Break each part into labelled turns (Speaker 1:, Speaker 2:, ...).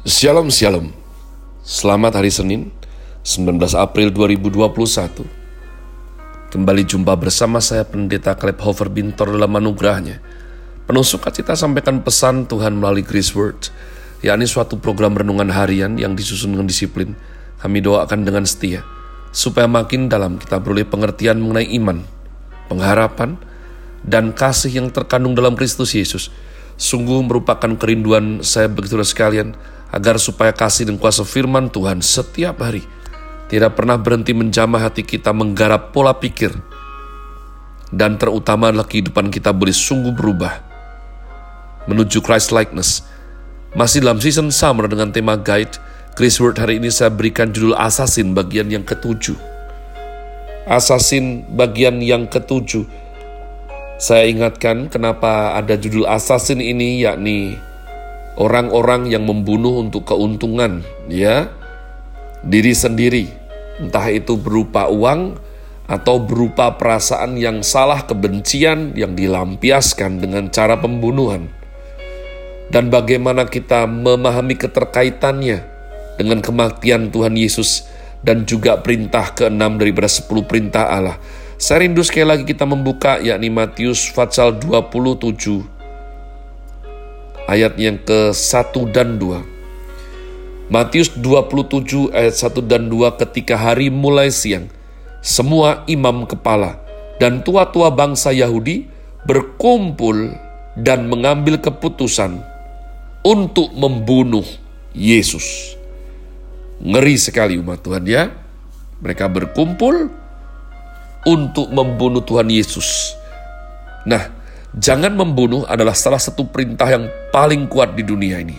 Speaker 1: Shalom Shalom Selamat hari Senin 19 April 2021 Kembali jumpa bersama saya Pendeta Klep Hofer Bintor dalam anugerahnya. Penuh sukacita sampaikan pesan Tuhan melalui Grace Word yakni suatu program renungan harian yang disusun dengan disiplin. Kami doakan dengan setia supaya makin dalam kita beroleh pengertian mengenai iman, pengharapan, dan kasih yang terkandung dalam Kristus Yesus. Sungguh merupakan kerinduan saya begitu sekalian agar supaya kasih dan kuasa firman Tuhan setiap hari tidak pernah berhenti menjamah hati kita menggarap pola pikir dan terutama adalah kehidupan kita boleh sungguh berubah menuju Christ likeness. Masih dalam season summer dengan tema guide, Chris Word hari ini saya berikan judul Assassin bagian yang ketujuh. Assassin bagian yang ketujuh. Saya ingatkan kenapa ada judul Assassin ini yakni orang-orang yang membunuh untuk keuntungan, ya, diri sendiri, entah itu berupa uang atau berupa perasaan yang salah, kebencian yang dilampiaskan dengan cara pembunuhan, dan bagaimana kita memahami keterkaitannya dengan kematian Tuhan Yesus dan juga perintah keenam daripada sepuluh perintah Allah. Saya rindu sekali lagi kita membuka yakni Matius pasal 27 ayat yang ke-1 dan 2. Matius 27 ayat 1 dan 2 ketika hari mulai siang, semua imam kepala dan tua-tua bangsa Yahudi berkumpul dan mengambil keputusan untuk membunuh Yesus. Ngeri sekali umat Tuhan ya. Mereka berkumpul untuk membunuh Tuhan Yesus. Nah, Jangan membunuh adalah salah satu perintah yang paling kuat di dunia ini.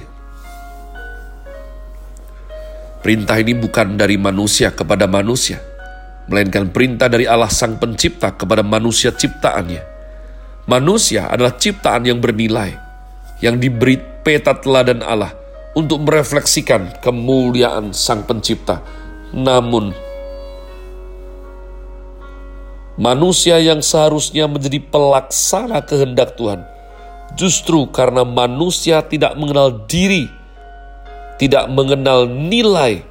Speaker 1: Perintah ini bukan dari manusia kepada manusia, melainkan perintah dari Allah Sang Pencipta kepada manusia ciptaannya. Manusia adalah ciptaan yang bernilai, yang diberi peta teladan Allah untuk merefleksikan kemuliaan Sang Pencipta. Namun, Manusia yang seharusnya menjadi pelaksana kehendak Tuhan, justru karena manusia tidak mengenal diri, tidak mengenal nilai,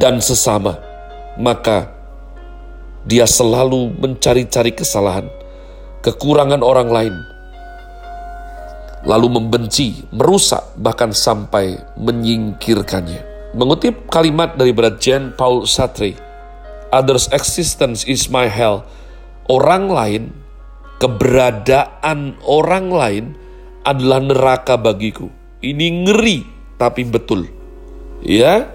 Speaker 1: dan sesama, maka dia selalu mencari-cari kesalahan, kekurangan orang lain, lalu membenci, merusak, bahkan sampai menyingkirkannya. Mengutip kalimat dari Jean Paul Sartre, Others existence is my hell. Orang lain, keberadaan orang lain adalah neraka bagiku. Ini ngeri tapi betul. Ya,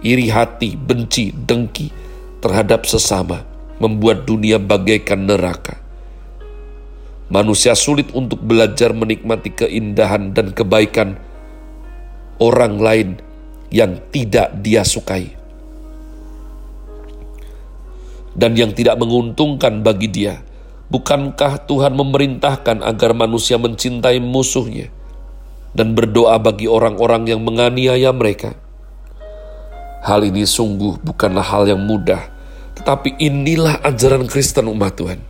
Speaker 1: iri hati, benci, dengki terhadap sesama membuat dunia bagaikan neraka. Manusia sulit untuk belajar menikmati keindahan dan kebaikan orang lain yang tidak dia sukai dan yang tidak menguntungkan bagi dia. Bukankah Tuhan memerintahkan agar manusia mencintai musuhnya dan berdoa bagi orang-orang yang menganiaya mereka? Hal ini sungguh bukanlah hal yang mudah, tetapi inilah ajaran Kristen umat Tuhan.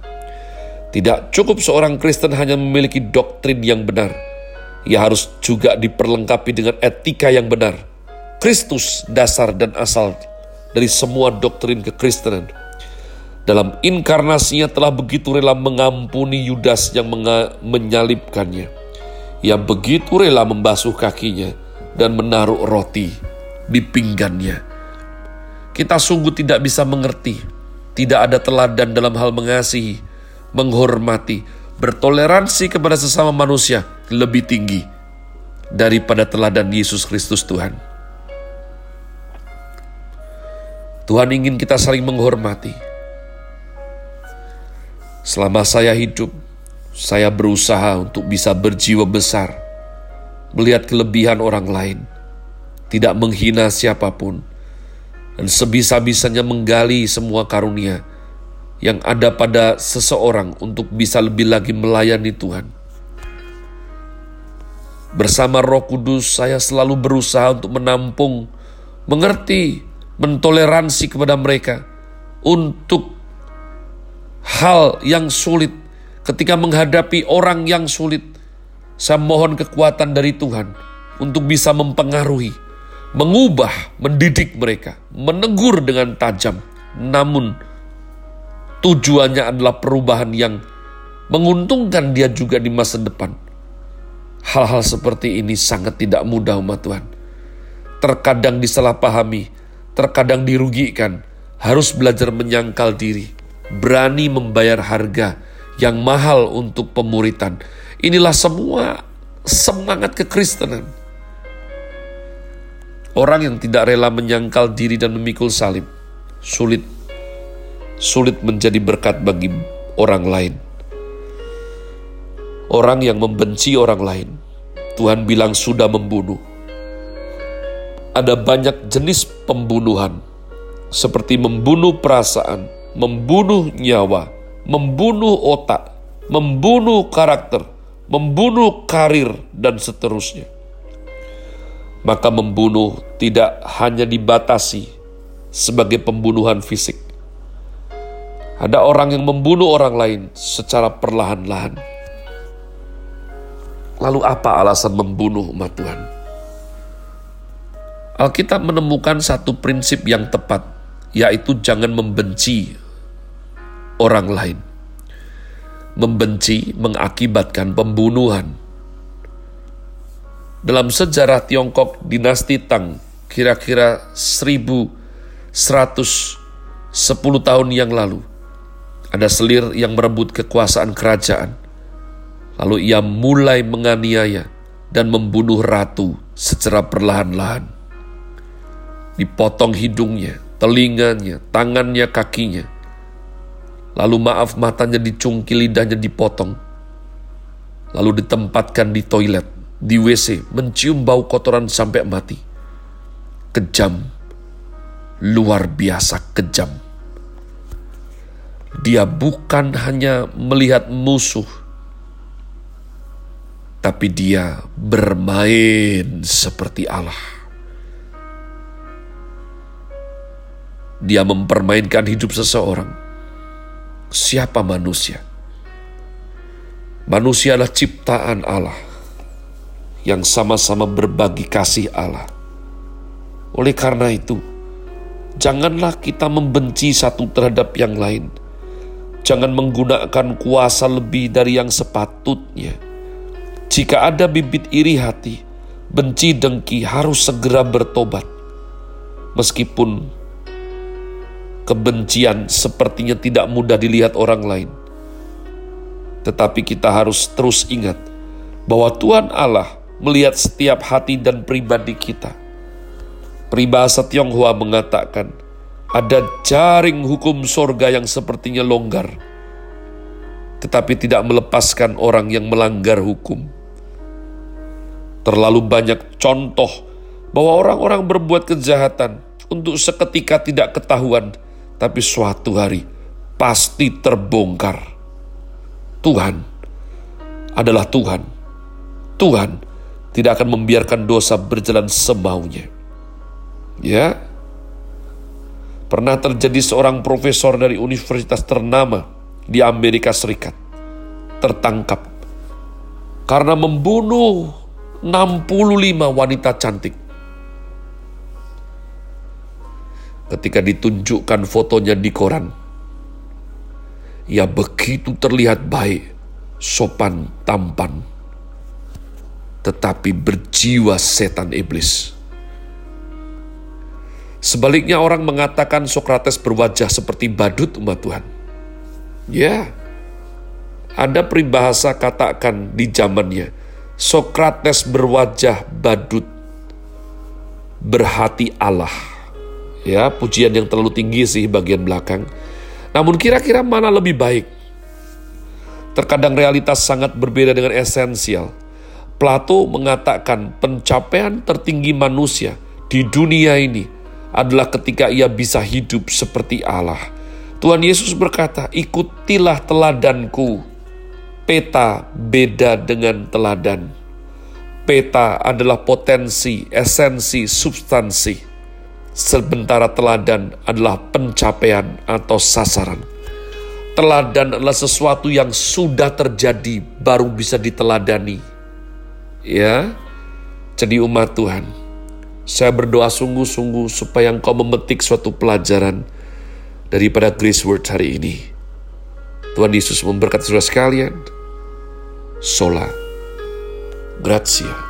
Speaker 1: Tidak cukup seorang Kristen hanya memiliki doktrin yang benar, ia harus juga diperlengkapi dengan etika yang benar. Kristus dasar dan asal dari semua doktrin kekristenan dalam inkarnasinya telah begitu rela mengampuni Yudas yang menyalibkannya. Yang begitu rela membasuh kakinya dan menaruh roti di pinggannya. Kita sungguh tidak bisa mengerti, tidak ada teladan dalam hal mengasihi, menghormati, bertoleransi kepada sesama manusia lebih tinggi daripada teladan Yesus Kristus Tuhan. Tuhan ingin kita saling menghormati, Selama saya hidup, saya berusaha untuk bisa berjiwa besar, melihat kelebihan orang lain, tidak menghina siapa pun, dan sebisa-bisanya menggali semua karunia yang ada pada seseorang untuk bisa lebih lagi melayani Tuhan. Bersama Roh Kudus, saya selalu berusaha untuk menampung, mengerti, mentoleransi kepada mereka untuk hal yang sulit, ketika menghadapi orang yang sulit, saya mohon kekuatan dari Tuhan, untuk bisa mempengaruhi, mengubah, mendidik mereka, menegur dengan tajam. Namun, tujuannya adalah perubahan yang menguntungkan dia juga di masa depan. Hal-hal seperti ini sangat tidak mudah umat Tuhan. Terkadang disalahpahami, terkadang dirugikan, harus belajar menyangkal diri, berani membayar harga yang mahal untuk pemuritan. Inilah semua semangat kekristenan. Orang yang tidak rela menyangkal diri dan memikul salib, sulit sulit menjadi berkat bagi orang lain. Orang yang membenci orang lain, Tuhan bilang sudah membunuh. Ada banyak jenis pembunuhan, seperti membunuh perasaan, membunuh nyawa, membunuh otak, membunuh karakter, membunuh karir, dan seterusnya. Maka membunuh tidak hanya dibatasi sebagai pembunuhan fisik, ada orang yang membunuh orang lain secara perlahan-lahan. Lalu apa alasan membunuh umat Tuhan? Alkitab menemukan satu prinsip yang tepat, yaitu jangan membenci orang lain. Membenci mengakibatkan pembunuhan. Dalam sejarah Tiongkok dinasti Tang, kira-kira 1110 tahun yang lalu, ada selir yang merebut kekuasaan kerajaan. Lalu ia mulai menganiaya dan membunuh ratu secara perlahan-lahan. Dipotong hidungnya, telinganya, tangannya, kakinya. Lalu maaf matanya dicungkil, lidahnya dipotong. Lalu ditempatkan di toilet, di WC, mencium bau kotoran sampai mati. Kejam, luar biasa kejam. Dia bukan hanya melihat musuh, tapi dia bermain seperti Allah. Dia mempermainkan hidup seseorang. Siapa manusia? Manusia adalah ciptaan Allah yang sama-sama berbagi kasih Allah. Oleh karena itu, janganlah kita membenci satu terhadap yang lain Jangan menggunakan kuasa lebih dari yang sepatutnya. Jika ada bibit iri hati, benci dengki harus segera bertobat. Meskipun kebencian sepertinya tidak mudah dilihat orang lain. Tetapi kita harus terus ingat bahwa Tuhan Allah melihat setiap hati dan pribadi kita. Peribahasa Tionghoa mengatakan, ada jaring hukum sorga yang sepertinya longgar, tetapi tidak melepaskan orang yang melanggar hukum. Terlalu banyak contoh bahwa orang-orang berbuat kejahatan untuk seketika tidak ketahuan, tapi suatu hari pasti terbongkar. Tuhan adalah Tuhan. Tuhan tidak akan membiarkan dosa berjalan semaunya. Ya, Pernah terjadi seorang profesor dari universitas ternama di Amerika Serikat tertangkap karena membunuh 65 wanita cantik. Ketika ditunjukkan fotonya di koran, ia begitu terlihat baik, sopan, tampan, tetapi berjiwa setan iblis. Sebaliknya orang mengatakan Sokrates berwajah seperti badut umat Tuhan. Ya, ada peribahasa katakan di zamannya, Sokrates berwajah badut, berhati Allah. Ya, pujian yang terlalu tinggi sih bagian belakang. Namun kira-kira mana lebih baik? Terkadang realitas sangat berbeda dengan esensial. Plato mengatakan pencapaian tertinggi manusia di dunia ini adalah ketika ia bisa hidup seperti Allah. Tuhan Yesus berkata, ikutilah teladanku. Peta beda dengan teladan. Peta adalah potensi, esensi, substansi. Sementara teladan adalah pencapaian atau sasaran. Teladan adalah sesuatu yang sudah terjadi baru bisa diteladani. Ya, Jadi umat Tuhan, saya berdoa sungguh-sungguh supaya engkau memetik suatu pelajaran daripada Grace Word hari ini. Tuhan Yesus memberkati saudara sekalian. Sola. Grazie.